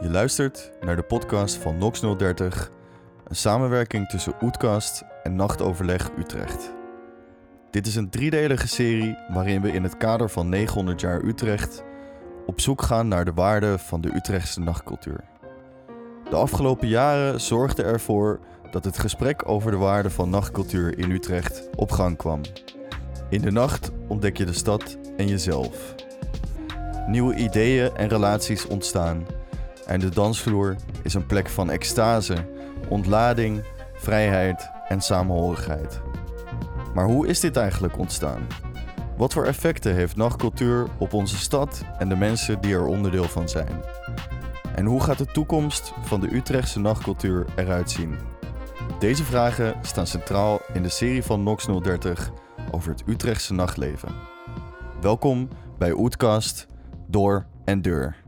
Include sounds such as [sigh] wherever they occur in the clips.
Je luistert naar de podcast van Nox 030, een samenwerking tussen Oetkast en Nachtoverleg Utrecht. Dit is een driedelige serie waarin we in het kader van 900 jaar Utrecht op zoek gaan naar de waarde van de Utrechtse nachtcultuur. De afgelopen jaren zorgden ervoor dat het gesprek over de waarde van nachtcultuur in Utrecht op gang kwam. In de nacht ontdek je de stad en jezelf. Nieuwe ideeën en relaties ontstaan. En de dansvloer is een plek van extase, ontlading, vrijheid en samenhorigheid. Maar hoe is dit eigenlijk ontstaan? Wat voor effecten heeft nachtcultuur op onze stad en de mensen die er onderdeel van zijn? En hoe gaat de toekomst van de Utrechtse nachtcultuur eruit zien? Deze vragen staan centraal in de serie van Nox 030 over het Utrechtse nachtleven. Welkom bij Oetkast, Door en Deur.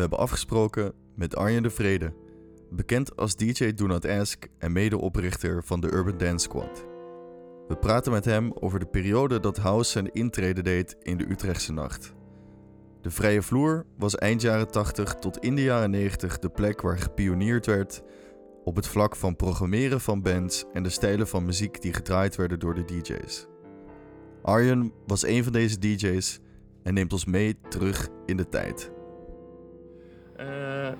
We hebben afgesproken met Arjen de Vrede, bekend als DJ Do Not Ask en medeoprichter van de Urban Dance Squad. We praten met hem over de periode dat House zijn intrede deed in de Utrechtse nacht. De vrije vloer was eind jaren 80 tot in de jaren 90 de plek waar gepioneerd werd op het vlak van programmeren van bands en de stijlen van muziek die gedraaid werden door de DJ's. Arjen was een van deze DJ's en neemt ons mee terug in de tijd. Uh,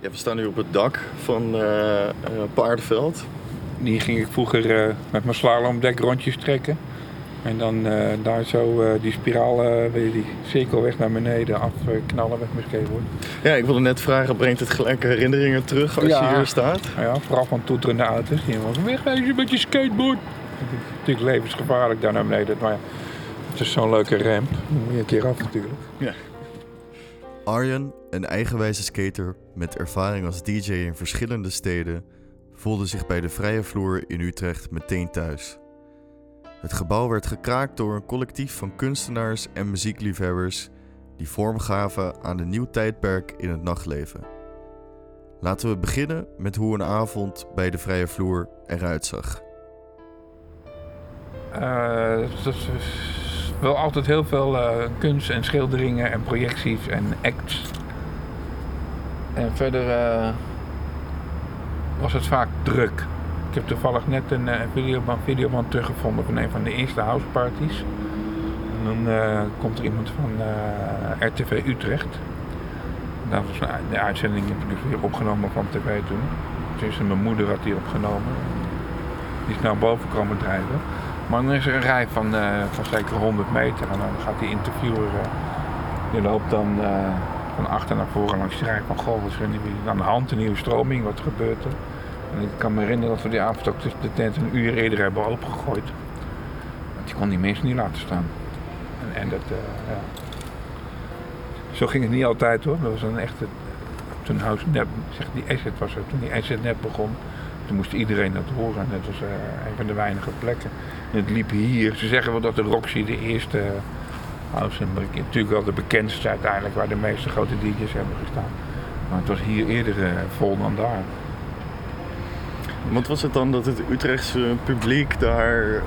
ja, we staan nu op het dak van uh, uh, Paardenveld. Die ging ik vroeger met mijn slalomdek rondjes trekken. En dan daar zo die spiraal, weet die cirkelweg naar beneden afknallen met mijn skateboard. Ja, ik wilde net vragen, brengt het gelijk herinneringen terug als Ja. je hier staat? Ja, vooral van toeterende auto's. Die was wegwezen met je skateboard. Het is natuurlijk levensgevaarlijk daar naar beneden. Maar ja, het is zo'n leuke ramp. Dan moet je een keer af natuurlijk. Arjen, een eigenwijze skater met ervaring als DJ in verschillende steden, voelde zich bij de vrije vloer in Utrecht meteen thuis. Het gebouw werd gekraakt door een collectief van kunstenaars en muziekliefhebbers die vorm gaven aan een nieuw tijdperk in het nachtleven. Laten we beginnen met hoe een avond bij de vrije vloer eruit zag. Is wel altijd heel veel eh, kunst en schilderingen en projecties en acts. En verder eh, was het vaak druk. Ik heb toevallig net een uh, videoband, teruggevonden van een van de eerste houseparties. En dan komt er iemand van RTV Utrecht. Dat was de uitzending heb ik dus weer opgenomen van tv toen. Dus mijn moeder had die opgenomen. Die is naar boven komen drijven. Maar dan is er een rij van, eh, van zeker 100 meter en dan gaat die interviewer, eh, die loopt dan eh, van achter naar voren langs die rij van goh, wat is er aan de hand, een nieuwe stroming, wat gebeurt er? En ik kan me herinneren dat we die avond ook de de tent een uur eerder hebben opengegooid. Want die kon die mensen niet laten staan. En, en dat. Zo ging het niet altijd hoor, dat was een echte, toen House zeg die Asset was er, toen die Asset net begon, toen moest iedereen dat horen. En dat was eh, een van de weinige plekken. En het liep hier. Ze zeggen wel dat de Roxy de eerste eh, house en natuurlijk wel de bekendste uiteindelijk waar de meeste grote DJ's hebben gestaan. Maar het was hier eerder eh, vol dan daar. Want was het dan dat het Utrechtse publiek daar eh,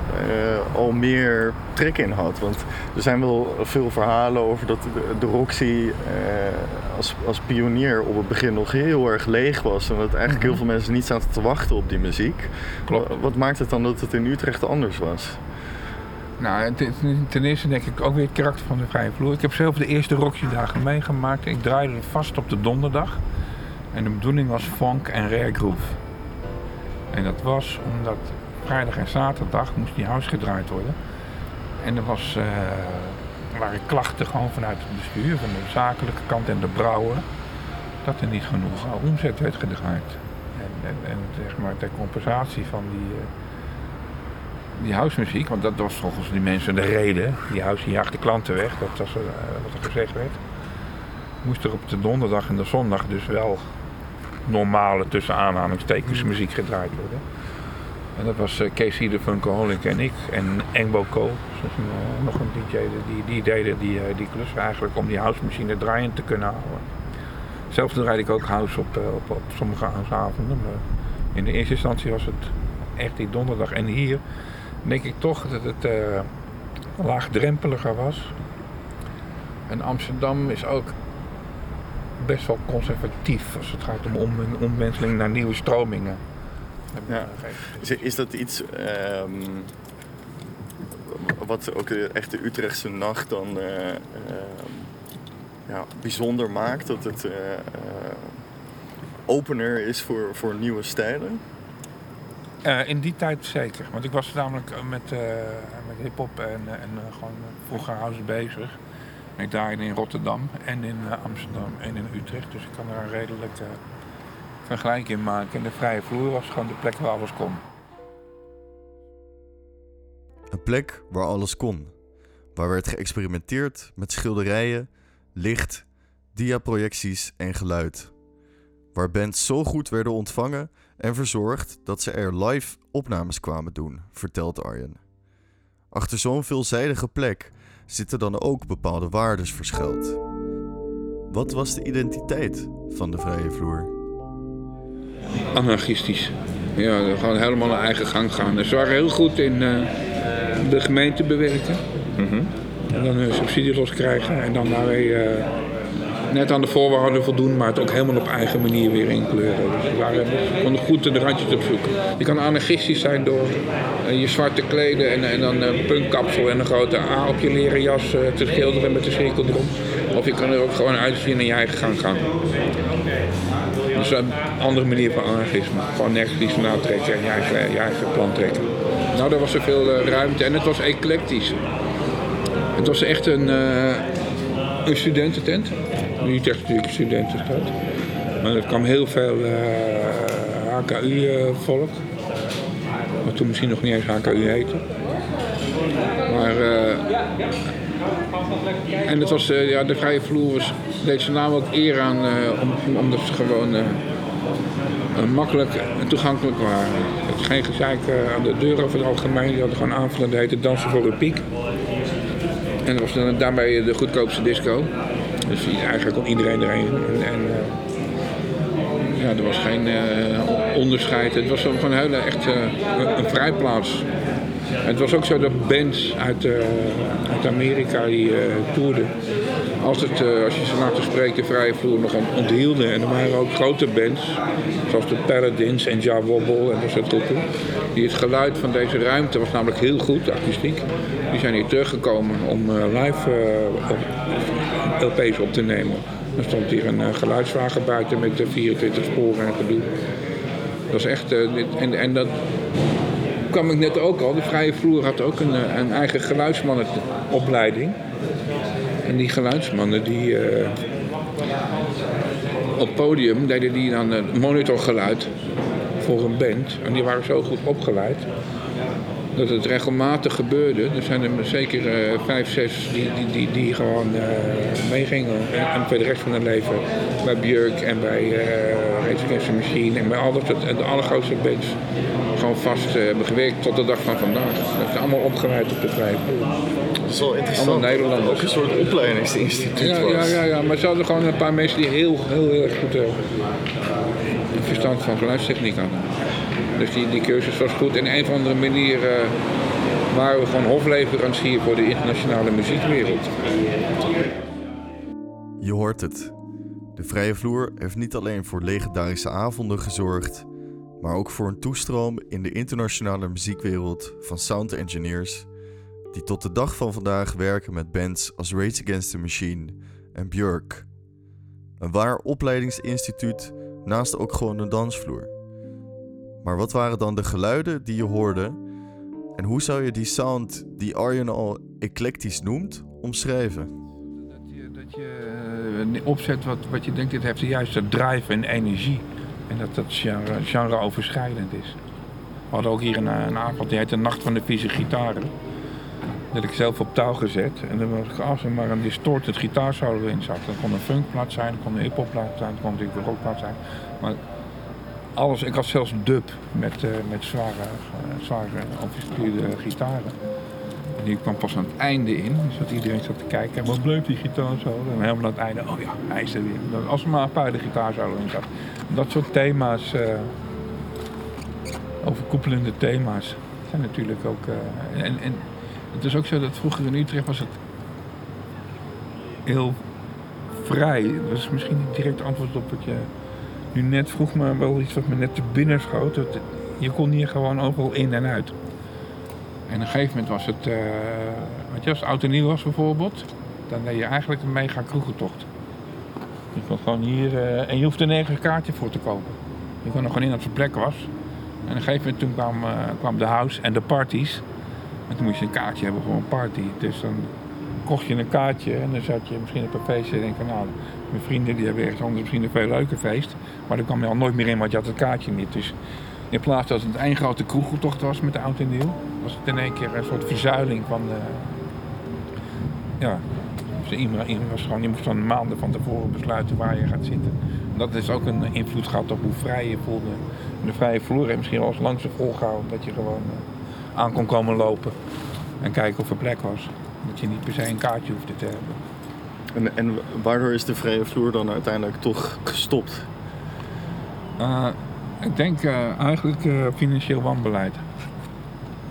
al meer trek in had? Want er zijn wel veel verhalen over dat de, de Roxy eh, als, als pionier op het begin nog heel erg leeg was. En dat eigenlijk heel veel mensen niet zaten te wachten op die muziek. Klopt. Wat maakt het dan dat het in Utrecht anders was? Nou, ten eerste denk ik ook weer het karakter van de vrije vloer. Ik heb zelf de eerste Roxy-dagen meegemaakt. Ik draaide vast op de donderdag. En de bedoeling was funk en rare groove. En dat was omdat vrijdag en zaterdag moest die house gedraaid worden. En er was, eh, waren klachten gewoon vanuit het bestuur, van de zakelijke kant en de brouwer, dat er niet genoeg omzet werd gedraaid. En, en, en zeg maar ter compensatie van die, eh, die housemuziek, want dat was volgens die mensen de reden. Die house jaagt de klanten weg, dat was eh, wat er gezegd werd. Moest er op de donderdag en de zondag dus wel normale tussen aanhalingstekens muziek gedraaid worden. En dat was Casey de Funkaholic en ik en Engbo Co. Uh, nog een DJ die, die deden die, uh, die klus eigenlijk om die housemachine draaiend te kunnen houden. Zelf draaide ik ook house op, op, op sommige houseavonden. Maar in de eerste instantie was het echt die donderdag. En hier denk ik toch dat het eh, laagdrempeliger was. En Amsterdam is ook best wel conservatief als het gaat om om- omwenteling naar nieuwe stromingen. Ja. Is, is dat iets ehm, wat ook de echte Utrechtse nacht dan eh, ehm, ja, bijzonder maakt? Dat het eh, eh, opener is voor, voor nieuwe stijlen? Eh, in die tijd zeker. Want ik was namelijk eh, met, eh, met hip-hop en, eh, en eh, gewoon eh, vroeger house bezig. Ik draaide in Rotterdam en in eh, Amsterdam en in Utrecht. Dus ik kan er een redelijk eh, vergelijking in maken. En de vrije vloer was gewoon de plek waar alles kon. Een plek waar alles kon. Waar werd geëxperimenteerd met schilderijen, licht, diaprojecties en geluid. Waar bands zo goed werden ontvangen en verzorgd dat ze er live opnames kwamen doen, vertelt Arjen. Achter zo'n veelzijdige plek zitten dan ook bepaalde waardes verschuild. Wat was de identiteit van de vrije vloer? Anarchistisch. Ja, gewoon helemaal een eigen gang gaan. Dus ze waren heel goed in eh, de gemeente bewerken. En dan hun subsidie loskrijgen. En dan daarmee eh, net aan de voorwaarden voldoen, maar het ook helemaal op eigen manier weer inkleuren. Dus ze waren konden goed de randjes opzoeken. Je kan anarchistisch zijn door eh, je zwarte kleden en, en dan een punkkapsel en een grote A op je leren jas eh, te schilderen met een cirkel erom. Of je kan er ook gewoon uitzien en je eigen gang gaan. Dus een andere manier van anarchisme. Gewoon nergens iets van aantrekken en je eigen, je eigen plan trekken. Nou, daar was er veel eh, ruimte en het was eclectisch. Het was echt een, eh, een studententent. Niet echt natuurlijk studentenstad. Maar er kwam heel veel HKU-volk. Wat toen misschien nog niet eens HKU heette. Maar... eh, en het was, eh, ja, de vrije vloer was, deed ze naam ook eer aan, eh, om, omdat ze gewoon eh, eh, makkelijk en toegankelijk waren. Het is geen gezeik eh, aan de deur over het algemeen. Die hadden gewoon aanvullen, dat heette Dansen voor een Piek. En dat was dan daarmee de goedkoopste disco. Dus eigenlijk kon iedereen erheen. En, en, eh, ja, er was geen eh, onderscheid. Het was gewoon een hele echt eh, een, vrijplaats. Het was ook zo dat bands uit, uit Amerika die toerden, als, het, als je ze laten spreken, de vrije vloer nog ont- onthielden. En er waren ook grote bands, zoals de Paladins en Ja Wobble en dat soort groepen. Die het geluid van deze ruimte was namelijk heel goed, akoestiek. Die zijn hier teruggekomen om live Op te nemen. Er stond hier een eh, geluidswagen buiten met de 24 sporen en gedoe. Dat is echt, eh, en, en dat kwam ik net ook al. De Vrije Vloer had ook een, eh, een eigen geluidsmannenopleiding. En die geluidsmannen die op podium deden die dan eh, monitorgeluid voor een band. En die waren zo goed opgeleid dat het regelmatig gebeurde. Er zijn er zeker eh, vijf, zes die, die, die, die gewoon eh, meegingen. En, en voor de rest van hun leven bij Björk en bij eh Rage Machine en bij al dat de allergrootste bands gewoon vast hebben gewerkt tot de dag van vandaag. Dat is allemaal opgeleid op de vloer. Dat is wel interessant. Allemaal Nederlanders. ook een soort opleidingsinstituut Ja, was. ja, ja, ja, maar ze hadden gewoon een paar mensen die heel, heel, heel erg goed verstand van geluidstechniek hadden. Dus die, die cursus was goed. En een of andere manier waren we gewoon hofleverancier voor de internationale muziekwereld. Je hoort het. De vrije vloer heeft niet alleen voor legendarische avonden gezorgd, maar ook voor een toestroom in de internationale muziekwereld van sound engineers die tot de dag van vandaag werken met bands als Rage Against the Machine en Björk. Een waar opleidingsinstituut naast ook gewoon een dansvloer. Maar wat waren dan de geluiden die je hoorde en hoe zou je die sound die Arjen al eclectisch noemt omschrijven? Dat je, dat je eh, opzet wat, wat je denkt, dit heeft de juiste drive en energie. En dat dat genre, genre overschrijdend is. We hadden ook hier een, eh, een avond, die heette Nacht van de Vieze Gitaren. Dat had ik zelf op touw gezet. En dan was ik als er maar een distorted gitaarsolo in zat. Dat kon een funkplaat zijn, dat kon een hiphopplaat zijn, dat kon natuurlijk een rockplaat zijn. Maar alles, ik had zelfs dub met, eh, met zware, eh, zware gitaren. En die kwam pas aan het einde in, dus dat iedereen zat te kijken. En wat bleef die gitaar zo? En helemaal aan het einde, oh ja, hij is er weer. Als er maar een paar de gitaarsolo in zat. Dat soort thema's, eh, overkoepelende thema's. zijn natuurlijk ook... en, en het is ook zo dat vroeger in Utrecht was het heel vrij. Dat is misschien niet direct antwoord op wat je nu net vroeg, maar wel iets wat me net te binnen schoot. Dat, je kon hier gewoon overal in en uit. En op een gegeven moment was het, weet je, als het oud en nieuw was bijvoorbeeld, dan deed je eigenlijk een mega kroegentocht. Je kon gewoon hier, eh, en je hoefde nergens een kaartje voor te kopen. Je kon er gewoon in dat zijn plek was. En op een gegeven moment toen kwam, eh, kwam de house en de parties. En toen moest je een kaartje hebben voor een party. Dus dan kocht je een kaartje en dan zat je misschien een feestje en denk van nou, mijn vrienden die hebben anders misschien een veel leuker feest. Maar dan kwam je al nooit meer in, want je had het kaartje niet. Dus in plaats dat het één grote kroegeltocht was met de oud en nieuw, was het in één keer een soort verzuiling van de, ja, dus iedereen iedereen was gewoon, je moest dan maanden van tevoren besluiten waar je gaat zitten. En dat is ook een invloed gehad op hoe vrij je voelde. En de vrije vloer misschien wel eens langs volgehouden dat je gewoon eh, aan kon komen lopen en kijken of er plek was. Dat je niet per se een kaartje hoefde te hebben. En, en waardoor is de vrije vloer dan uiteindelijk toch gestopt? Eh, ik denk eh, eigenlijk eh, financieel wanbeleid.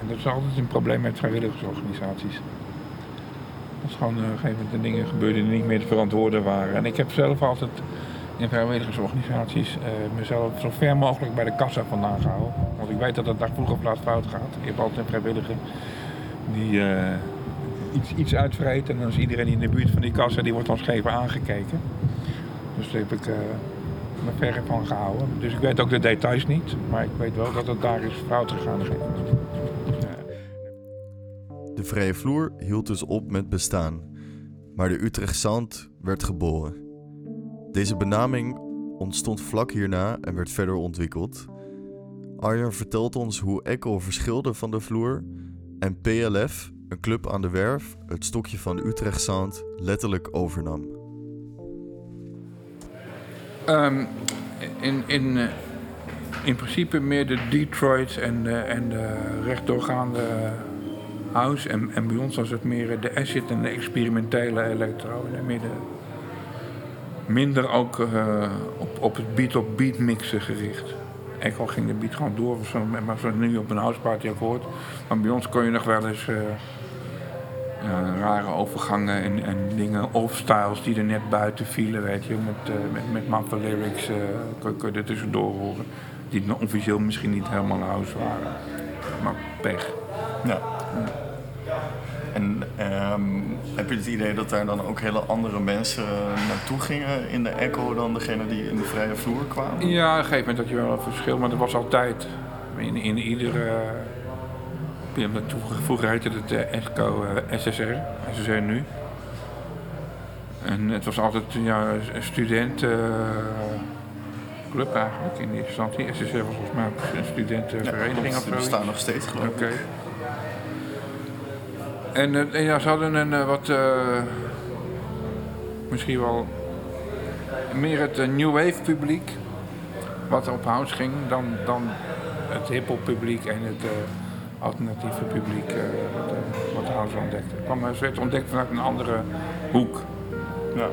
En dat is altijd een probleem met vrijwilligersorganisaties. Als gewoon eh, op een gegeven moment de dingen gebeurden die niet meer te verantwoorden waren. En ik heb zelf altijd in vrijwilligersorganisaties mezelf zo ver mogelijk bij de kassa vandaan gehouden. Want ik weet dat het daar vroeg of laat fout gaat. Je hebt altijd een vrijwilliger die iets, iets uitvreet. En dan is iedereen in de buurt van die kassa, die wordt dan scheef aangekeken. Dus daar heb ik eh, me ver van gehouden. Dus ik weet ook de details niet. Maar ik weet wel dat het daar is fout gegaan. De vrije vloer hield dus op met bestaan, maar de Utrecht Sound werd geboren. Deze benaming ontstond vlak hierna en werd verder ontwikkeld. Arjan vertelt ons hoe Echo verschilde van de vloer en PLF, een club aan de werf, het stokje van Utrecht Sound letterlijk overnam. Ehm, in, in, eh, in principe meer de Detroit en de, en de rechtdoorgaande house. En, en bij ons was het meer de acid en de experimentele electro in het midden. Minder ook eh, op, op het beat-op-beat mixen gericht. Echo ging de beat gewoon door, maar zoals nu op een houseparty ook hoort. Maar bij ons kon je nog wel eens eh, rare overgangen en, en dingen, off-styles die er net buiten vielen, weet je. Met, eh met, met maffe lyrics eh, kon, kon je er tussendoor horen. Die officieel misschien niet helemaal house waren. Maar pech. Ja. En ehm, heb je het idee dat daar dan ook hele andere mensen naartoe gingen in de Echo dan degene die in de vrije vloer kwamen? Ja, op een gegeven moment had je wel een verschil, maar dat was altijd. In, in iedere. Ja, maar Vroeger, vroeger heette het eh, Echo eh, SSR, SSR nu. En het was altijd ja, een studentenclub eigenlijk in eerste instantie. SSR was volgens mij een studentenvereniging of die zo. bestaan nog steeds geloof ik. En, eh, en ja, ze hadden een eh, wat. eh, misschien wel. meer het eh, New Wave publiek. Wat op house ging dan, dan het hip-hop publiek en het eh, alternatieve publiek. wat, eh, wat house ontdekte. Het kwam, eh, ze werd ontdekt vanuit een andere hoek. Ja.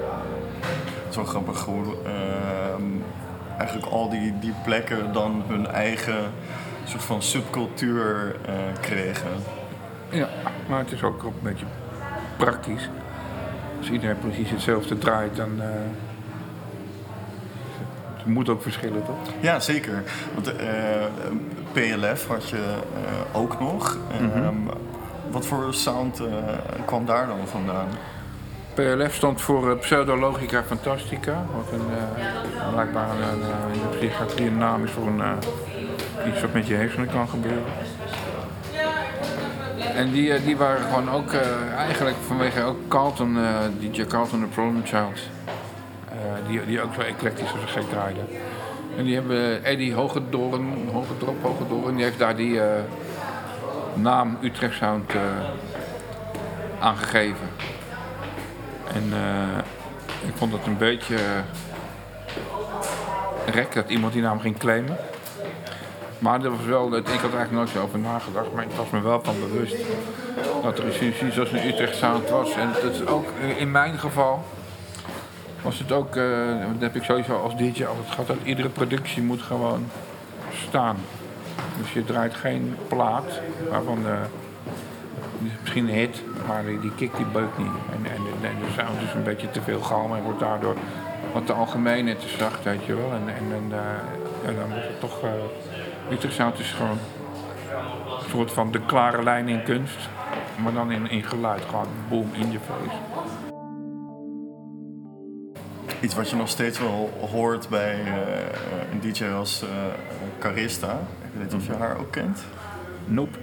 Het is wel grappig hoe ehm, eigenlijk al die, die plekken dan hun eigen soort van subcultuur eh, kregen. Ja, maar het is ook een beetje praktisch. Als iedereen precies hetzelfde draait, dan. het moet ook verschillen, toch? Ja, zeker. Want PLF had je eh, ook nog. Ehm, Wat voor sound eh, kwam daar dan vandaan? PLF stond voor eh, Pseudologica Fantastica, wat een, blijkbaar een, in de psychiatrie een naam is voor een, iets wat met je hersenen kan gebeuren. En die, die waren gewoon ook eigenlijk vanwege ook Carlton, DJ Carlton, de Problem Child, die, die ook zo eclectisch als een gek draaide. En die hebben Eddie Hogedoren, Hogedrop, Hogedoren, die heeft daar die eh, naam Utrecht Sound eh, aangegeven. En eh, ik vond het een beetje rek dat iemand die naam ging claimen. Maar dat was wel, ik had er eigenlijk nooit zo over nagedacht, maar ik was me wel van bewust dat er iets iets als een Utrecht Sound was. En dat is ook in mijn geval was het ook, eh, dat heb ik sowieso als DJ altijd gehad, dat iedere productie moet gewoon staan. Dus je draait geen plaat waarvan de, misschien een hit, maar die, die kick die beukt niet. En, en, de- sound is een beetje te veel galm en wordt daardoor wat te algemeen en te zacht, weet je wel. En, en, en eh, dan wordt het toch... eh Utrecht Sound is gewoon een soort van de klare lijn in kunst, maar dan in, in geluid. Gewoon boom, in je face. Iets wat je nog steeds wel hoort bij eh, een DJ als eh Carista. Ik weet niet of je haar ook kent. Nope.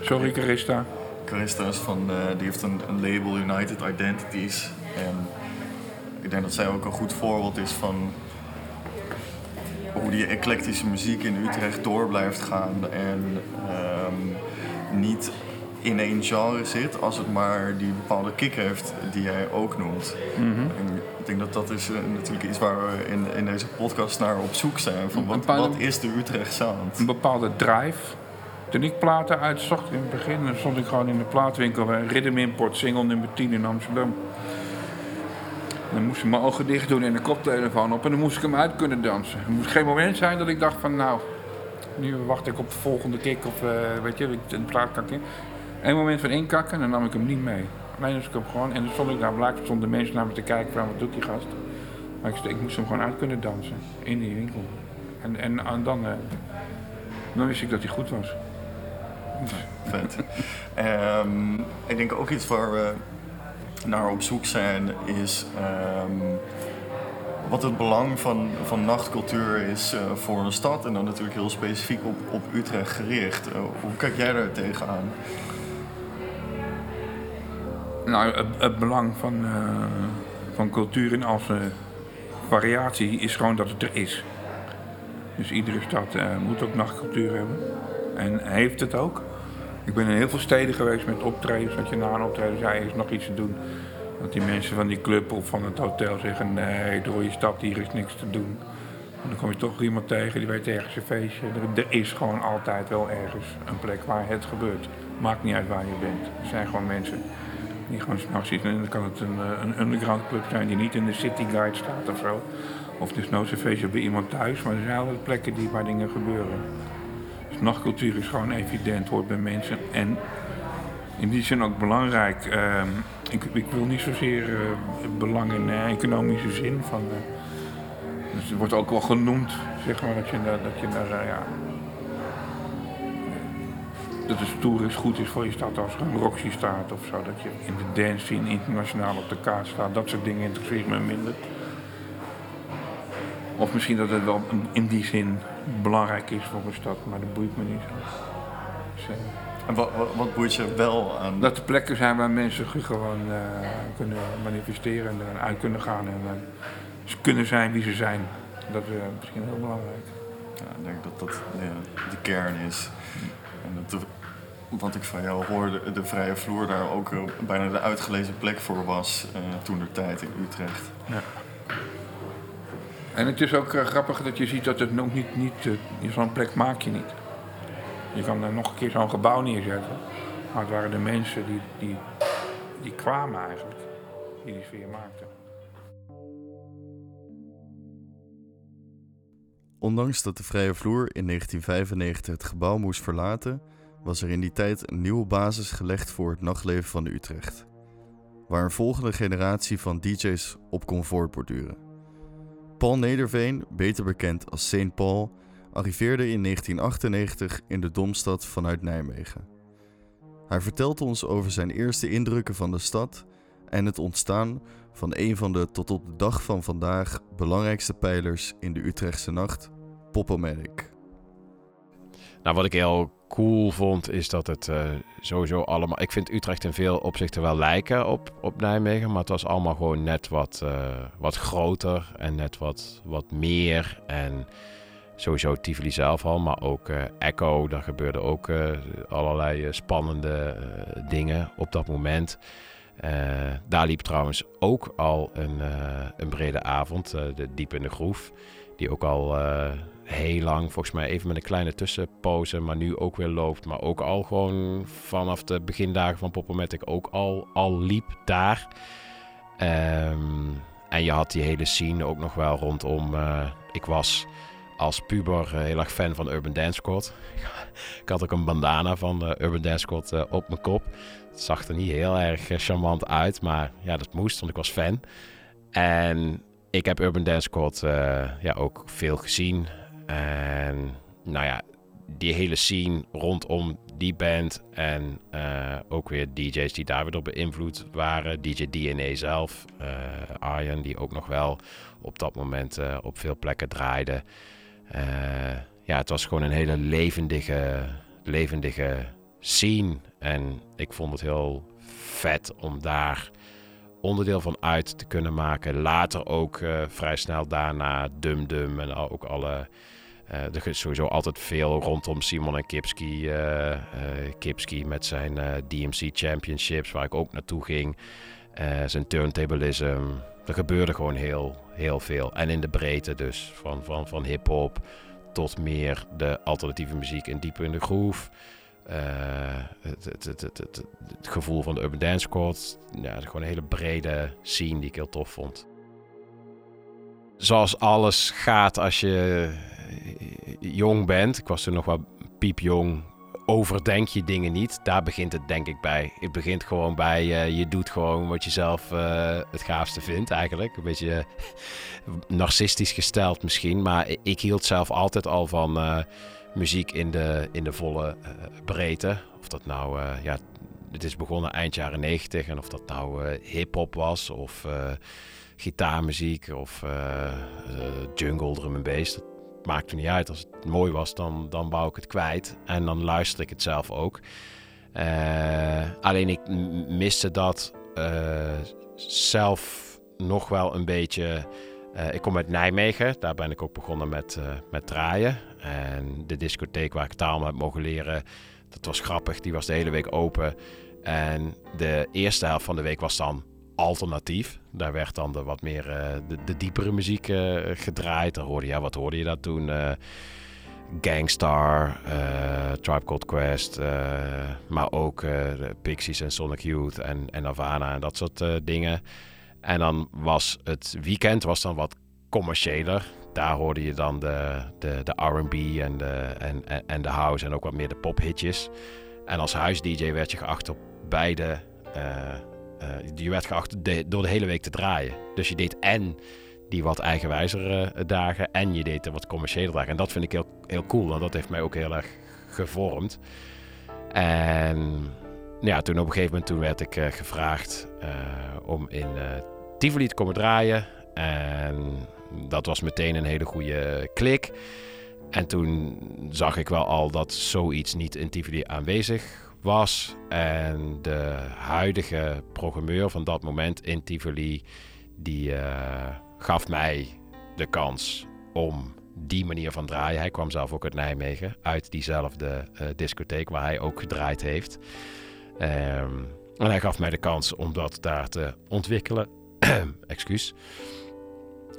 Sorry, Carista. Carista is van, eh, die heeft een, een label United Identities. En ik denk dat zij ook een goed voorbeeld is van hoe die eclectische muziek in Utrecht door blijft gaan. En ehm, niet in één genre zit als het maar die bepaalde kick heeft die jij ook noemt. En ik denk dat dat is eh, natuurlijk iets waar we in, in deze podcast naar op zoek zijn. Van wat, bepaalde- wat is de Utrecht Sound? Een bepaalde drive. Toen ik platen uitzocht in het begin, dan stond ik gewoon in de plaatwinkel bij Rhythm Import, single nummer 10 in Amsterdam. Dan moest ik mijn ogen dicht doen en een koptelefoon op en dan moest ik hem uit kunnen dansen. Er moest geen moment zijn dat ik dacht van nou, nu wacht ik op de volgende kick of eh, weet je, een plaat kan ik in. Eén moment van inkakken en dan nam ik hem niet mee. Alleen ik hem gewoon, en dan stond ik daar blijkbaar stonden mensen naar me te kijken van wat doet die gast. Maar ik, ik moest hem gewoon uit kunnen dansen in die winkel. En, en, en dan, eh, dan wist ik dat hij goed was. Vet. Ehm, ik denk ook iets waar we naar op zoek zijn is ehm, wat het belang van, van nachtcultuur is eh, voor een stad en dan natuurlijk heel specifiek op, op Utrecht gericht. Eh, hoe kijk jij daar tegenaan? Nou, het, belang van, eh, van cultuur in al zijn variatie is gewoon dat het er is. Dus iedere stad eh, moet ook nachtcultuur hebben. En heeft het ook. Ik ben in heel veel steden geweest met optredens. Dat je na een optreden zei, is nog iets te doen. Dat die mensen van die club of van het hotel zeggen, nee, door je stad, hier is niks te doen. En dan kom je toch iemand tegen, die weet ergens een feestje. Er, er is gewoon altijd wel ergens een plek waar het gebeurt. Maakt niet uit waar je bent. Er zijn gewoon mensen die gewoon s'nachts zitten. En dan kan het een, eh, een underground club zijn die niet in de city guide staat of zo. Of desnoods een feestje bij iemand thuis. Maar er zijn altijd plekken die, waar dingen gebeuren. Dus nachtcultuur is gewoon evident, hoort bij mensen. En in die zin ook belangrijk. Ehm, ik, ik wil niet zozeer eh, belang in eh, economische zin van... dus het wordt ook wel genoemd, zeg maar, dat je dat je daar ja, dat het stoer is, goed is voor je stad als er een Roxy staat of zo. Dat je in de dance scene internationaal op de kaart staat. Dat soort dingen interesseert me minder. Of misschien dat het wel in die zin belangrijk is voor een stad, maar dat boeit me niet zo. Dus, eh, En wat, wat, wat boeit je wel aan? dat er plekken zijn waar mensen gewoon eh, kunnen manifesteren en eruit kunnen gaan en eh, ze kunnen zijn wie ze zijn. Dat is eh, misschien heel belangrijk. Ja, ik denk dat dat ja, de kern is. En dat wat ik van jou hoorde, de vrije vloer daar ook eh, bijna de uitgelezen plek voor was eh, toen de tijd in Utrecht. Ja. En het is ook eh, grappig dat je ziet dat het nog niet, niet zo'n plek maak je niet. Je kan er nog een keer zo'n gebouw neerzetten. Maar het waren de mensen die, die, die kwamen eigenlijk, die die sfeer maakten. Ondanks dat de Vrije Vloer in 1995 het gebouw moest verlaten, was er in die tijd een nieuwe basis gelegd voor het nachtleven van Utrecht. Waar een volgende generatie van DJ's op kon voortborduren. Paul Nederveen, beter bekend als St. Paul, arriveerde in 1998 in de Domstad vanuit Nijmegen. Hij vertelt ons over zijn eerste indrukken van de stad en het ontstaan van een van de tot op de dag van vandaag belangrijkste pijlers in de Utrechtse nacht, Popomatic. Nou, wat ik heel cool vond, is dat het eh, sowieso allemaal... Ik vind Utrecht in veel opzichten wel lijken op, op Nijmegen, maar het was allemaal gewoon net wat, eh, wat groter en net wat, wat meer. En sowieso Tivoli zelf al, maar ook eh, Echo, daar gebeurden ook allerlei spannende dingen op dat moment. Eh, daar liep trouwens ook al een, eh, een brede avond, eh, de Diep in de Groef, die ook al... heel lang, volgens mij even met een kleine tussenpauze, maar nu ook weer loopt. Maar ook al gewoon vanaf de begindagen van Popomatic ook al, al liep daar. Ehm, en je had die hele scene ook nog wel rondom. ik was als puber heel erg fan van Urban Dance Squad. [laughs] ik had ook een bandana van Urban Dance Squad op mijn kop. Zag er niet heel erg charmant uit, maar ja, dat moest, want ik was fan. En ik heb Urban Dance Squad ja, ook veel gezien. En nou ja, die hele scene rondom die band en uh, ook weer DJ's die daar weer door beïnvloed waren. DJ DNA zelf, uh, Arjen, die ook nog wel op dat moment op veel plekken draaide. ja, het was gewoon een hele levendige, levendige scene. En ik vond het heel vet om daar onderdeel van uit te kunnen maken. Later ook vrij snel daarna Dum Dum en ook alle uh, er is sowieso altijd veel rondom Simon en Kipski. Uh, Kipski met zijn DMC Championships, waar ik ook naartoe ging. zijn turntablism. Er gebeurde gewoon heel, heel veel. En in de breedte dus. Van, van, van hip-hop tot meer de alternatieve muziek en diep in de groove. Het, het, het, gevoel van de Urban Dance Squad. Ja, gewoon een hele brede scene die ik heel tof vond. Zoals alles gaat als je jong bent, ik was toen nog wel piepjong, overdenk je dingen niet. Daar begint het denk ik bij. Het begint gewoon bij, uh, je doet gewoon wat je zelf het gaafste vindt eigenlijk. Een beetje [laughs] narcistisch gesteld misschien, maar ik hield zelf altijd al van muziek in de, in de volle breedte. Of dat nou, ja, het is begonnen eind jaren 90 en of dat nou hip-hop was of gitaarmuziek of jungle, drum en bass maakte niet uit. Als het mooi was, dan, dan wou ik het kwijt. En dan luister ik het zelf ook. Alleen ik miste dat zelf nog wel een beetje. Uh, ik kom uit Nijmegen, daar ben ik ook begonnen met, met draaien. En de discotheek waar ik taal heb mogen leren, dat was grappig. Die was de hele week open. En de eerste helft van de week was dan alternatief. Daar werd dan de wat meer uh, de, diepere muziek gedraaid. Dan hoorde je, ja, wat hoorde je dat toen? Gangstar, Tribe Called Quest, maar ook Pixies en Sonic Youth en, en Havana en dat soort dingen. En dan was het weekend was dan wat commerciëler. Daar hoorde je dan de, de, de R&B en de, en, en de house en ook wat meer de pophitjes. En als huis-dj werd je geacht op beide uh, je werd geacht door de hele week te draaien. Dus je deed en die wat eigenwijzere uh, dagen en je deed de wat commerciële dagen. En dat vind ik heel, heel cool, want dat heeft mij ook heel erg gevormd. En ja, toen op een gegeven moment toen werd ik gevraagd om in Tivoli te komen draaien. En dat was meteen een hele goede klik. En toen zag ik wel al dat zoiets niet in Tivoli aanwezig was. En de huidige programmeur van dat moment in Tivoli, die uh, gaf mij de kans om die manier van draaien. Hij kwam zelf ook uit Nijmegen, uit diezelfde uh, discotheek waar hij ook gedraaid heeft. Um, en hij gaf mij de kans om dat daar te ontwikkelen. [clears throat] Excuus.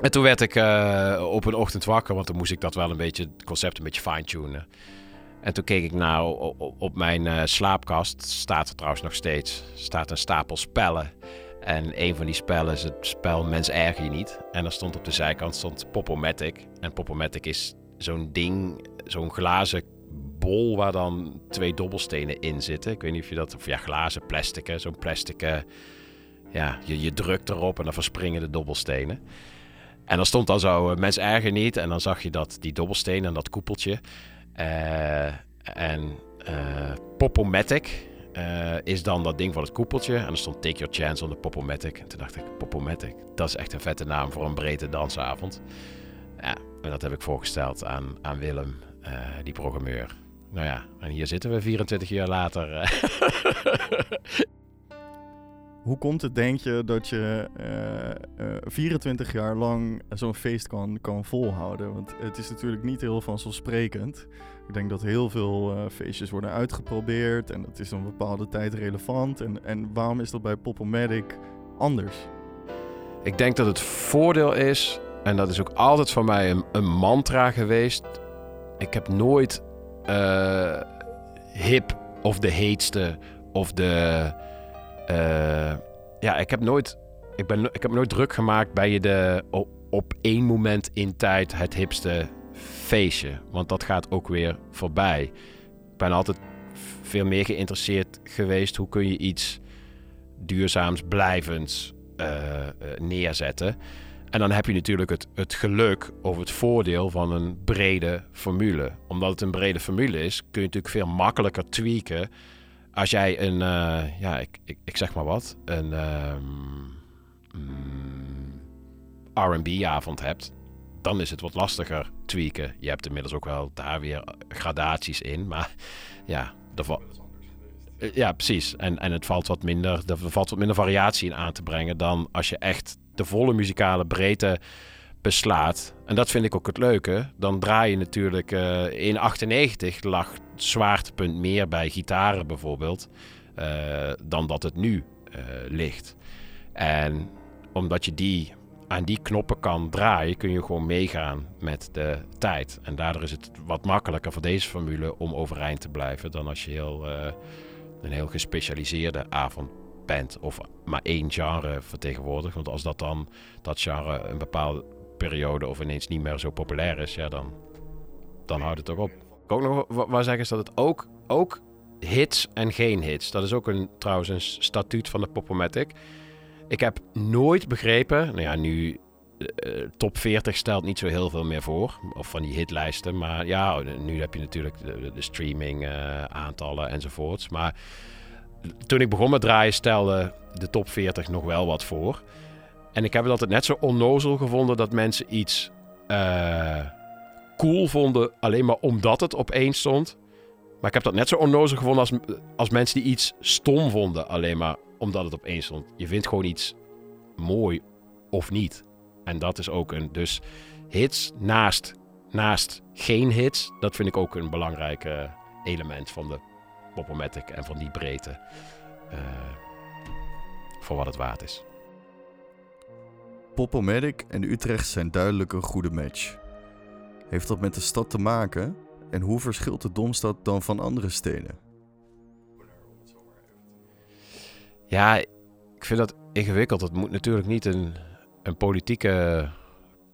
En toen werd ik uh, op een ochtend wakker, want dan moest ik dat wel een beetje, het concept een beetje fine-tunen. En toen keek ik naar op mijn uh, slaapkast, staat er trouwens nog steeds, staat een stapel spellen. En een van die spellen is het spel Mens erger je niet. En er stond op de zijkant stond Popomatic. En Popomatic is zo'n ding, zo'n glazen bol waar dan twee dobbelstenen in zitten. Ik weet niet of je dat, of ja, glazen, plastic, zo'n plastic, ja, je, je drukt erop en dan verspringen de dobbelstenen. En dan stond dan zo, uh, mens erger niet. En dan zag je dat, die dobbelstenen en dat koepeltje. Uh, en uh, Popomatic uh, is dan dat ding van het koepeltje. En er stond Take Your Chance on the Popomatic. En toen dacht ik, Popomatic, dat is echt een vette naam voor een brede dansavond. Ja, en dat heb ik voorgesteld aan, aan Willem, die programmeur. Nou ja, en hier zitten we 24 jaar later. [laughs] Hoe komt het, denk je, dat je uh, uh, 24 jaar lang zo'n feest kan, kan volhouden? Want het is natuurlijk niet heel vanzelfsprekend. Ik denk dat heel veel uh, feestjes worden uitgeprobeerd en dat is een bepaalde tijd relevant. En, en waarom is dat bij Popomatic anders? Ik denk dat het voordeel is, en dat is ook altijd voor mij een, een mantra geweest. Ik heb nooit hip of de heetste of de uh, ja, ik heb nooit. Ik, ben, ik heb nooit druk gemaakt bij je de op, één moment in tijd het hipste feestje. Want dat gaat ook weer voorbij. Ik ben altijd veel meer geïnteresseerd geweest. Hoe kun je iets duurzaams, blijvends uh, neerzetten? En dan heb je natuurlijk het, het geluk of het voordeel van een brede formule. Omdat het een brede formule is, kun je natuurlijk veel makkelijker tweaken. Als jij een, uh, ja, ik, ik, zeg maar wat, een um, mm, RB-avond hebt, dan is het wat lastiger tweaken. Je hebt inmiddels ook wel daar weer gradaties in, maar ja, er ja, precies. En, en het valt wat minder, er valt wat minder variatie in aan te brengen dan als je echt de volle muzikale breedte beslaat. En dat vind ik ook het leuke. Dan draai je natuurlijk uh, in 98 lag zwaartepunt meer bij gitaren bijvoorbeeld uh, dan dat het nu uh, ligt. En omdat je die aan die knoppen kan draaien, kun je gewoon meegaan met de tijd. En daardoor is het wat makkelijker voor deze formule om overeind te blijven dan als je heel, een heel gespecialiseerde avond band of maar één genre vertegenwoordigt. Want als dat dan dat genre een bepaalde periode of ineens niet meer zo populair is, ja, dan, dan houdt het toch op. Ook nog waar zeggen is dat het ook, ook hits en geen hits. Dat is ook een, trouwens een statuut van de Popomatic. Ik heb nooit begrepen, nou ja, nu uh, top 40 stelt niet zo heel veel meer voor. Of van die hitlijsten. Maar ja, nu heb je natuurlijk de, streaming uh, aantallen enzovoorts. Maar toen ik begon met draaien stelde de top 40 nog wel wat voor. En ik heb het altijd net zo onnozel gevonden dat mensen iets uh, cool vonden alleen maar omdat het op één stond. Maar ik heb dat net zo onnozel gevonden als, als mensen die iets stom vonden alleen maar omdat het op één stond. Je vindt gewoon iets mooi of niet. En dat is ook een. Dus hits naast, naast geen hits, dat vind ik ook een belangrijk element van de Popomatic en van die breedte. Uh, voor wat het waard is. Popomatic en Utrecht zijn duidelijk een goede match. Heeft dat met de stad te maken? En hoe verschilt de Domstad dan van andere steden? Ja, ik vind dat ingewikkeld. Het moet natuurlijk niet een, een politieke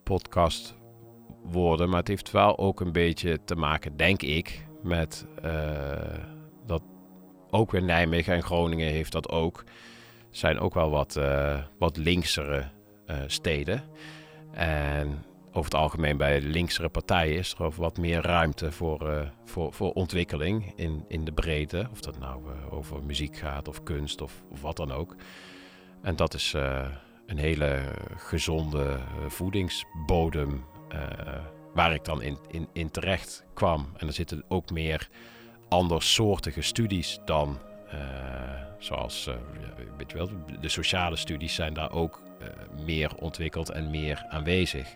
podcast worden. Maar het heeft wel ook een beetje te maken, denk ik, met uh, dat ook weer Nijmegen en Groningen heeft dat ook. Zijn ook wel wat, uh, wat linksere uh, steden. En over het algemeen bij linksere partijen is er wat meer ruimte voor, uh, voor, voor ontwikkeling in, in de breedte. Of dat nou over muziek gaat of kunst of, wat dan ook. En dat is een hele gezonde voedingsbodem waar ik dan in, in, in terecht kwam. En er zitten ook meer andersoortige studies dan. Zoals, uh, wel, de sociale studies zijn daar ook meer ontwikkeld en meer aanwezig.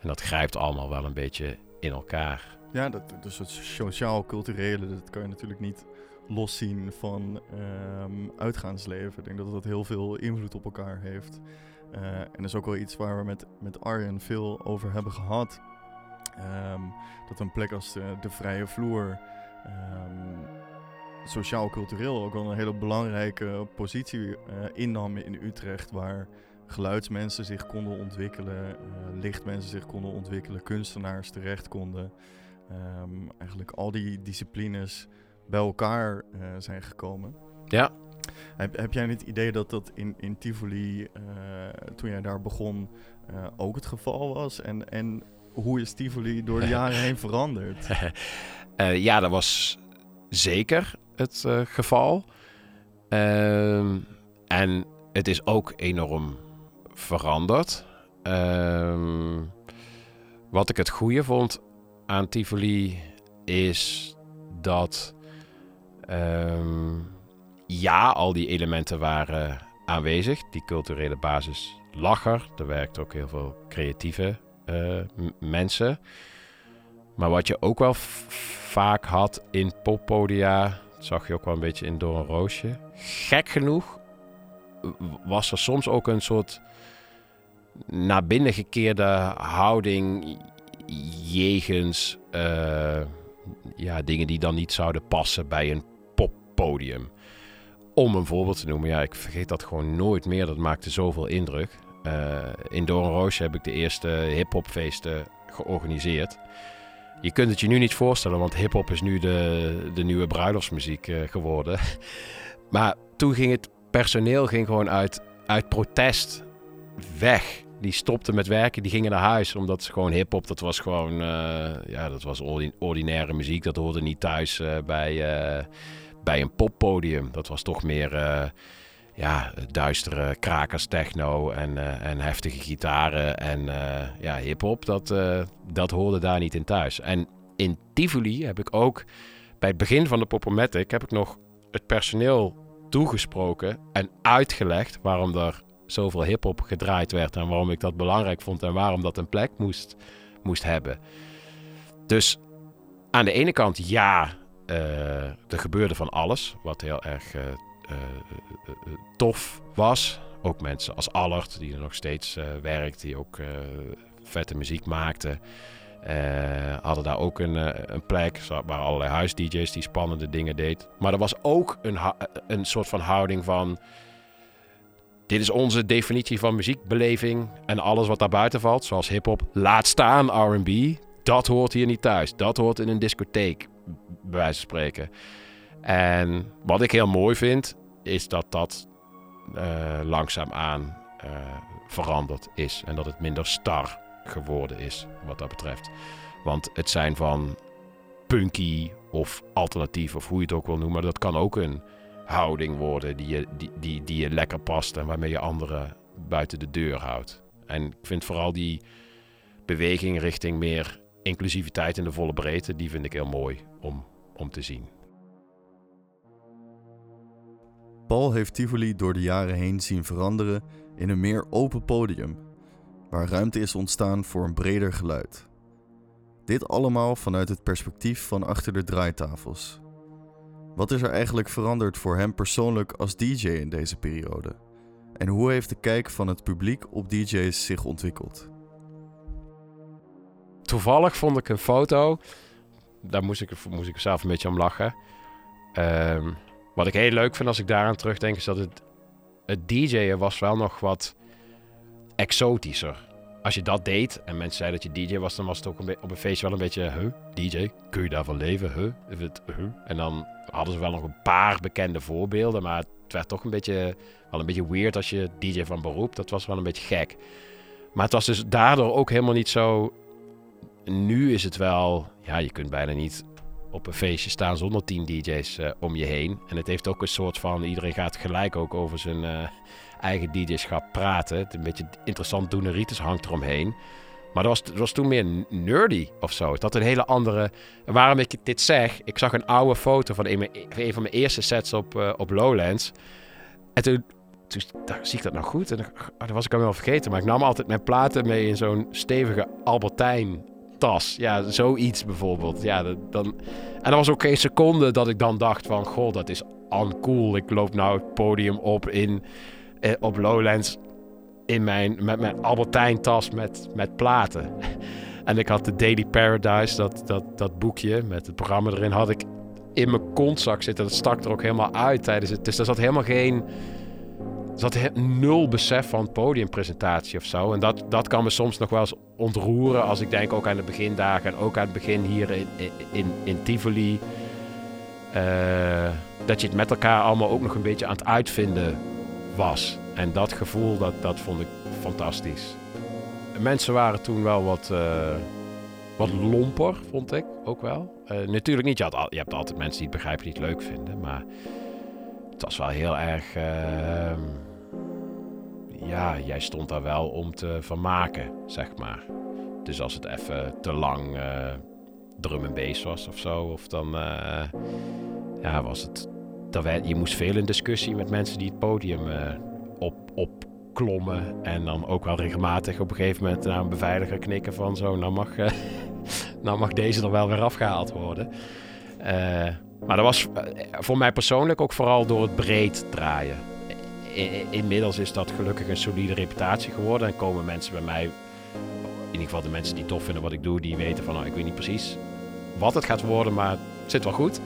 En dat grijpt allemaal wel een beetje in elkaar. Ja, dat, dus het sociaal-culturele, dat kan je natuurlijk niet loszien van um, uitgaansleven. Ik denk dat dat heel veel invloed op elkaar heeft. en dat is ook wel iets waar we met, met Arjen veel over hebben gehad. Um, dat een plek als de, vrije vloer um, sociaal-cultureel ook wel een hele belangrijke positie uh, innam in Utrecht, waar geluidsmensen zich konden ontwikkelen, uh, lichtmensen zich konden ontwikkelen, kunstenaars terecht konden. Um, eigenlijk al die disciplines bij elkaar uh, zijn gekomen. Ja. Heb, heb jij het idee dat dat in, in Tivoli, toen jij daar begon, ook het geval was? En, en hoe is Tivoli door de [laughs] jaren heen veranderd? Uh, [laughs] ja, dat was zeker het geval. Uh, en het is ook enorm veranderd. Ehm, wat ik het goede vond aan Tivoli is dat ehm, ja, al die elementen waren aanwezig. Die culturele basis lag er. Er werkten ook heel veel creatieve uh, mensen. Maar wat je ook wel vaak had in poppodia, zag je ook wel een beetje in Door een Roosje. Gek genoeg was er soms ook een soort naar binnen gekeerde houding jegens uh, ja, dingen die dan niet zouden passen bij een poppodium. Om een voorbeeld te noemen, ja, ik vergeet dat gewoon nooit meer. Dat maakte zoveel indruk. Uh, in Doornroosje heb ik de eerste hip-hopfeesten georganiseerd. Je kunt het je nu niet voorstellen, want hip-hop is nu de, de nieuwe bruiloftsmuziek eh, geworden. [laughs] maar toen ging het personeel ging gewoon uit, uit protest weg. Die stopten met werken, die gingen naar huis. Omdat gewoon hip-hop, dat was gewoon. eh, ja, dat was ordi- ordinaire muziek. Dat hoorde niet thuis eh, bij, eh, bij een poppodium. Dat was toch meer. ja, duistere krakers, techno en, en heftige gitaren en ja, hip-hop, dat, dat hoorde daar niet in thuis. En in Tivoli heb ik ook bij het begin van de Popomatic heb ik nog het personeel toegesproken en uitgelegd waarom er zoveel hip-hop gedraaid werd en waarom ik dat belangrijk vond en waarom dat een plek moest, moest hebben. Dus aan de ene kant, ja, eh, er gebeurde van alles, wat heel erg eh, eh, tof was. Ook mensen als Allard, die er nog steeds werkt, die ook vette muziek maakte. Eh, hadden daar ook een, eh, een plek. Waren allerlei huis-DJ's die spannende dingen deed. Maar er was ook een, hou- een soort van houding van... Dit is onze definitie van muziekbeleving. En alles wat daarbuiten valt, zoals hip-hop, laat staan R&B. Dat hoort hier niet thuis. Dat hoort in een discotheek, bij wijze van spreken. En wat ik heel mooi vind, is dat dat eh, langzaamaan eh, veranderd is. En dat het minder star geworden is, wat dat betreft. Want het zijn van punky of alternatief, of hoe je het ook wil noemen, dat kan ook een houding worden die je, die, die, die je lekker past en waarmee je anderen buiten de deur houdt. En ik vind vooral die beweging richting meer inclusiviteit in de volle breedte, die vind ik heel mooi om, om te zien. Paul heeft Tivoli door de jaren heen zien veranderen in een meer open podium, waar ruimte is ontstaan voor een breder geluid. Dit allemaal vanuit het perspectief van achter de draaitafels. Wat is er eigenlijk veranderd voor hem persoonlijk als DJ in deze periode? En hoe heeft de kijk van het publiek op DJ's zich ontwikkeld? toevallig vond ik een foto. Daar moest ik, moest ik zelf een beetje om lachen. Ehm, wat ik heel leuk vind als ik daaraan terugdenk, is dat het, het DJ'en was wel nog wat exotischer. Als je dat deed en mensen zeiden dat je DJ was, dan was het ook op een feestje wel een beetje, huh, DJ, kun je daarvan leven, huh? Het, huh? En dan hadden ze wel nog een paar bekende voorbeelden, maar het werd toch een beetje, wel een beetje weird als je DJ van beroep, dat was wel een beetje gek. Maar het was dus daardoor ook helemaal niet zo nu is het wel, ja, je kunt bijna niet op een feestje staan zonder 10 DJ's eh, om je heen. En het heeft ook een soort van, iedereen gaat gelijk ook over zijn eh, eigen DJ-schap praten. Het een beetje interessant doeneritis hangt eromheen. Maar dat was, dat was toen meer nerdy of zo. Het had een hele andere... Waarom ik dit zeg, ik zag een oude foto van een, van mijn eerste sets op, eh, op Lowlands. En toen, toen zie ik dat nou goed? En dan, oh, dat was ik al wel vergeten. Maar ik nam altijd mijn platen mee in zo'n stevige Albertijn tas. Ja, zoiets bijvoorbeeld. Ja, dat, dan... En er was ook geen seconde dat ik dan dacht van... Goh, dat is uncool. Ik loop nou het podium op in, eh, op Lowlands... In mijn, met mijn Albertijn tas met, met platen. [laughs] En ik had de Daily Paradise, dat, dat, dat boekje met het programma erin... had ik in mijn kontzak zitten. Dat stak er ook helemaal uit tijdens het... Dus er zat helemaal geen... Er zat nul besef van podiumpresentatie of zo. En dat, dat kan me soms nog wel eens ontroeren als ik denk ook aan de begindagen en ook aan het begin hier in, in, in Tivoli. eh, dat je het met elkaar allemaal ook nog een beetje aan het uitvinden was. En dat gevoel, dat, dat vond ik fantastisch. Mensen waren toen wel wat, eh, wat lomper, vond ik ook wel. Eh, natuurlijk niet, je, je hebt altijd mensen die het begrijpen die het leuk vinden, maar het was wel heel erg. ehm, ja, jij stond daar wel om te vermaken, zeg maar. Dus als het even te lang eh, drum en bass was of zo, of dan ja, was het. Werd, je moest veel in discussie met mensen die het podium eh, op, opklommen. En dan ook wel regelmatig op een gegeven moment naar een beveiliger knikken van zo, nou mag, eh, [laughs] nou mag deze er wel weer afgehaald worden. Eh, maar dat was voor mij persoonlijk ook vooral door het breed draaien. Inmiddels is dat gelukkig een solide reputatie geworden. En komen mensen bij mij, in ieder geval de mensen die tof vinden wat ik doe, die weten van nou, ik weet niet precies wat het gaat worden, maar het zit wel goed.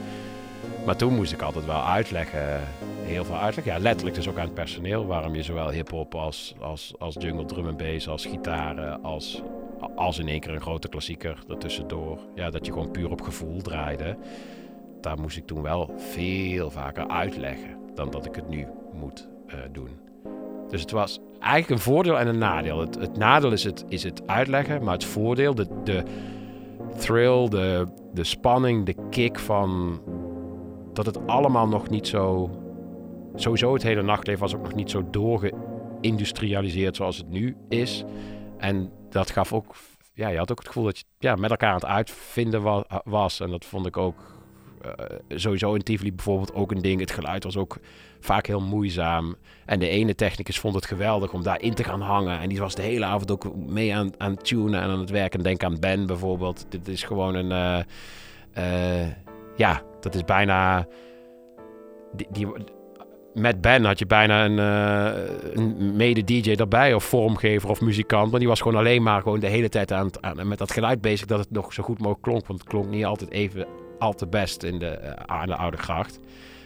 Maar toen moest ik altijd wel uitleggen, heel veel uitleggen. Ja, letterlijk dus ook aan het personeel, waarom je zowel hip-hop als, als, als jungle drum en bass, als gitaren, als, als in één keer een grote klassieker ertussendoor. Ja, dat je gewoon puur op gevoel draaide. Daar moest ik toen wel veel vaker uitleggen dan dat ik het nu moet eh, doen. Dus het was eigenlijk een voordeel en een nadeel. Het, het nadeel is het, is het uitleggen, maar het voordeel, de, de thrill, de, de spanning, de kick van dat het allemaal nog niet zo. Sowieso het hele nachtleven was ook nog niet zo doorgeïndustrialiseerd zoals het nu is. En dat gaf ook. Ja, je had ook het gevoel dat je ja, met elkaar aan het uitvinden was. En dat vond ik ook uh, sowieso in Tivoli bijvoorbeeld ook een ding. Het geluid was ook vaak heel moeizaam. En de ene technicus vond het geweldig om daarin te gaan hangen. En die was de hele avond ook mee aan, aan tunen en aan het werken. Denk aan Ben bijvoorbeeld. Dit is gewoon een... Uh, ja, dat is bijna... Die, met Ben had je bijna een, een mede-DJ daarbij, of vormgever of muzikant. Maar die was gewoon alleen maar gewoon de hele tijd aan, met dat geluid bezig dat het nog zo goed mogelijk klonk. Want het klonk niet altijd even al te best in de, uh, aan de Oude Gracht.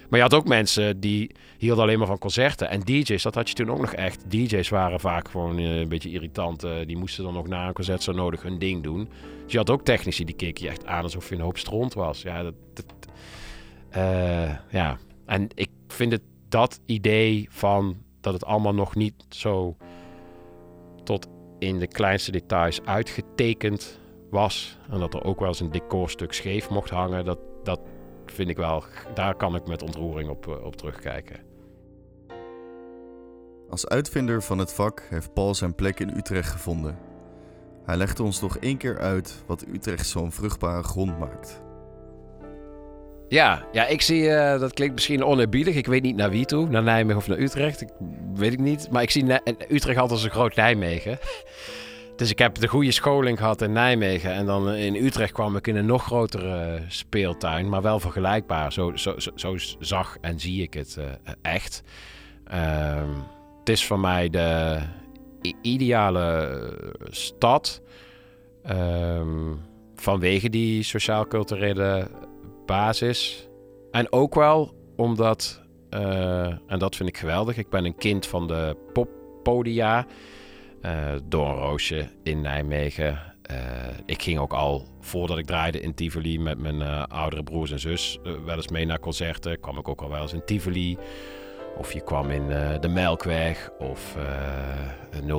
Maar je had ook mensen die hielden alleen maar van concerten. En DJ's, dat had je toen ook nog echt. DJ's waren vaak gewoon uh, een beetje irritant. Uh, die moesten dan ook na een concert zo nodig hun ding doen. Dus je had ook technici die keken je echt aan alsof je een hoop stront was. Ja, dat, dat ja. en ik vind het dat idee van dat het allemaal nog niet zo tot in de kleinste details uitgetekend was. En dat er ook wel eens een decorstuk scheef mocht hangen. Dat, dat vind ik wel, daar kan ik met ontroering op, eh, op terugkijken. Als uitvinder van het vak heeft Paul zijn plek in Utrecht gevonden. Hij legde ons nog één keer uit wat Utrecht zo'n vruchtbare grond maakt. Ja, ja ik zie, uh, dat klinkt misschien oneerbiedig. Ik weet niet naar wie toe, naar Nijmegen of naar Utrecht. Ik, weet ik niet. Maar ik zie Utrecht altijd als een groot Nijmegen. Dus ik heb de goede scholing gehad in Nijmegen. En dan in Utrecht kwam ik in een nog grotere speeltuin. Maar wel vergelijkbaar. Zo, zo, zo, zag en zie ik het uh, echt. Um, het is voor mij de ideale stad. Um, vanwege die sociaal-culturele basis. En ook wel omdat, en dat vind ik geweldig, ik ben een kind van de poppodia. Uh, Doornroosje in Nijmegen. Uh, ik ging ook al voordat ik draaide in Tivoli met mijn uh, oudere broers en zus wel eens mee naar concerten. Kwam ik ook al wel eens in Tivoli. Of je kwam in de Melkweg of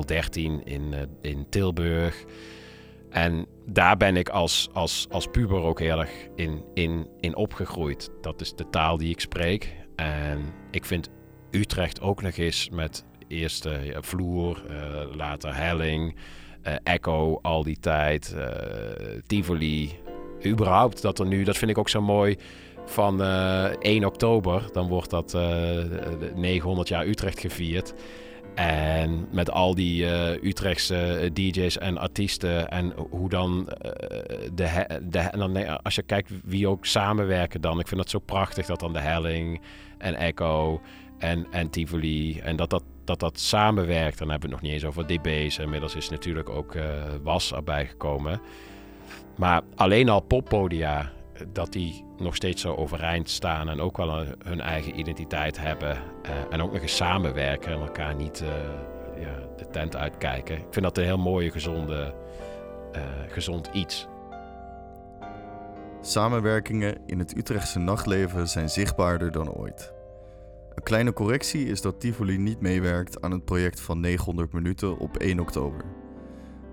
013 in, in Tilburg. En daar ben ik als, als, als puber ook heel erg in, in, in opgegroeid. Dat is de taal die ik spreek. En ik vind Utrecht ook nog eens met eerste ja, vloer, uh, later helling, uh, echo al die tijd, uh, Tivoli. Überhaupt dat er nu, dat vind ik ook zo mooi, van 1 oktober, dan wordt dat 900 jaar Utrecht gevierd. En met al die uh, Utrechtse DJ's en artiesten en hoe dan de en dan als je kijkt wie ook samenwerken dan. Ik vind dat zo prachtig dat dan de Helling en Echo en, Tivoli en dat dat, dat dat samenwerkt. Dan hebben we het nog niet eens over DB's. Inmiddels is natuurlijk ook uh, Was erbij gekomen. Maar alleen al poppodia dat die nog steeds zo overeind staan en ook wel een, hun eigen identiteit hebben. En ook nog eens samenwerken en elkaar niet ja, de tent uitkijken. Ik vind dat een heel mooie, gezonde, gezond iets. Samenwerkingen in het Utrechtse nachtleven zijn zichtbaarder dan ooit. Een kleine correctie is dat Tivoli niet meewerkt aan het project van 900 minuten op 1 oktober.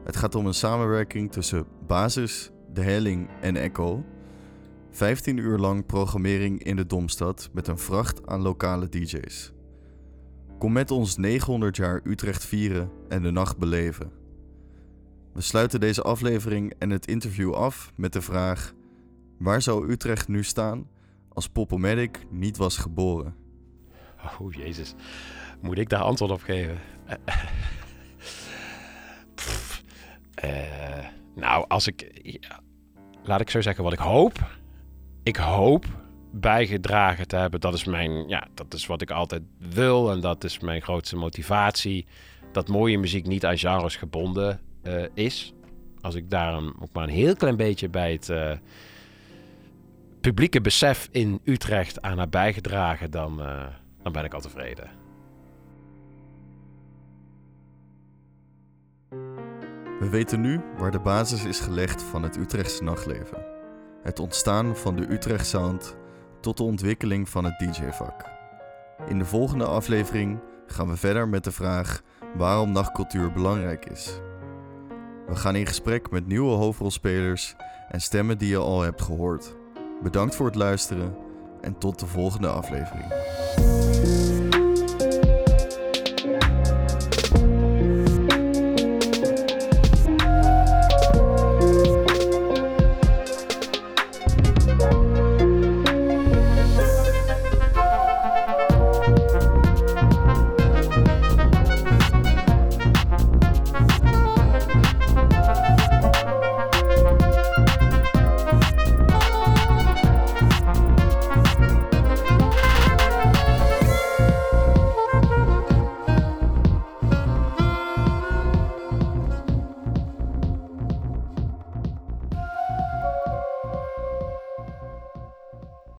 Het gaat om een samenwerking tussen Basis, De Helling en Echo 15 uur lang programmering in de Domstad met een vracht aan lokale DJ's. Kom met ons 900 jaar Utrecht vieren en de nacht beleven. We sluiten deze aflevering en het interview af met de vraag: waar zou Utrecht nu staan als Popomatic niet was geboren? [laughs] Oh jezus, moet ik daar antwoord op geven? [laughs] uh, nou, als ik. Laat ik zo zeggen wat ik hoop ik hoop bijgedragen te hebben. Dat is mijn, ja, dat is wat ik altijd wil en dat is mijn grootste motivatie. Dat mooie muziek niet aan genres gebonden uh, is. Als ik daarom ook maar een heel klein beetje bij het uh, publieke besef in Utrecht aan heb bijgedragen, dan, dan ben ik al tevreden. We We weten nu waar de basis is gelegd van het Utrechtse nachtleven. Het ontstaan van de Utrecht Sound tot de ontwikkeling van het DJ-vak. In de volgende aflevering gaan we verder met de vraag waarom nachtcultuur belangrijk is. We gaan in gesprek met nieuwe hoofdrolspelers en stemmen die je al hebt gehoord. Bedankt voor het luisteren en tot de volgende aflevering.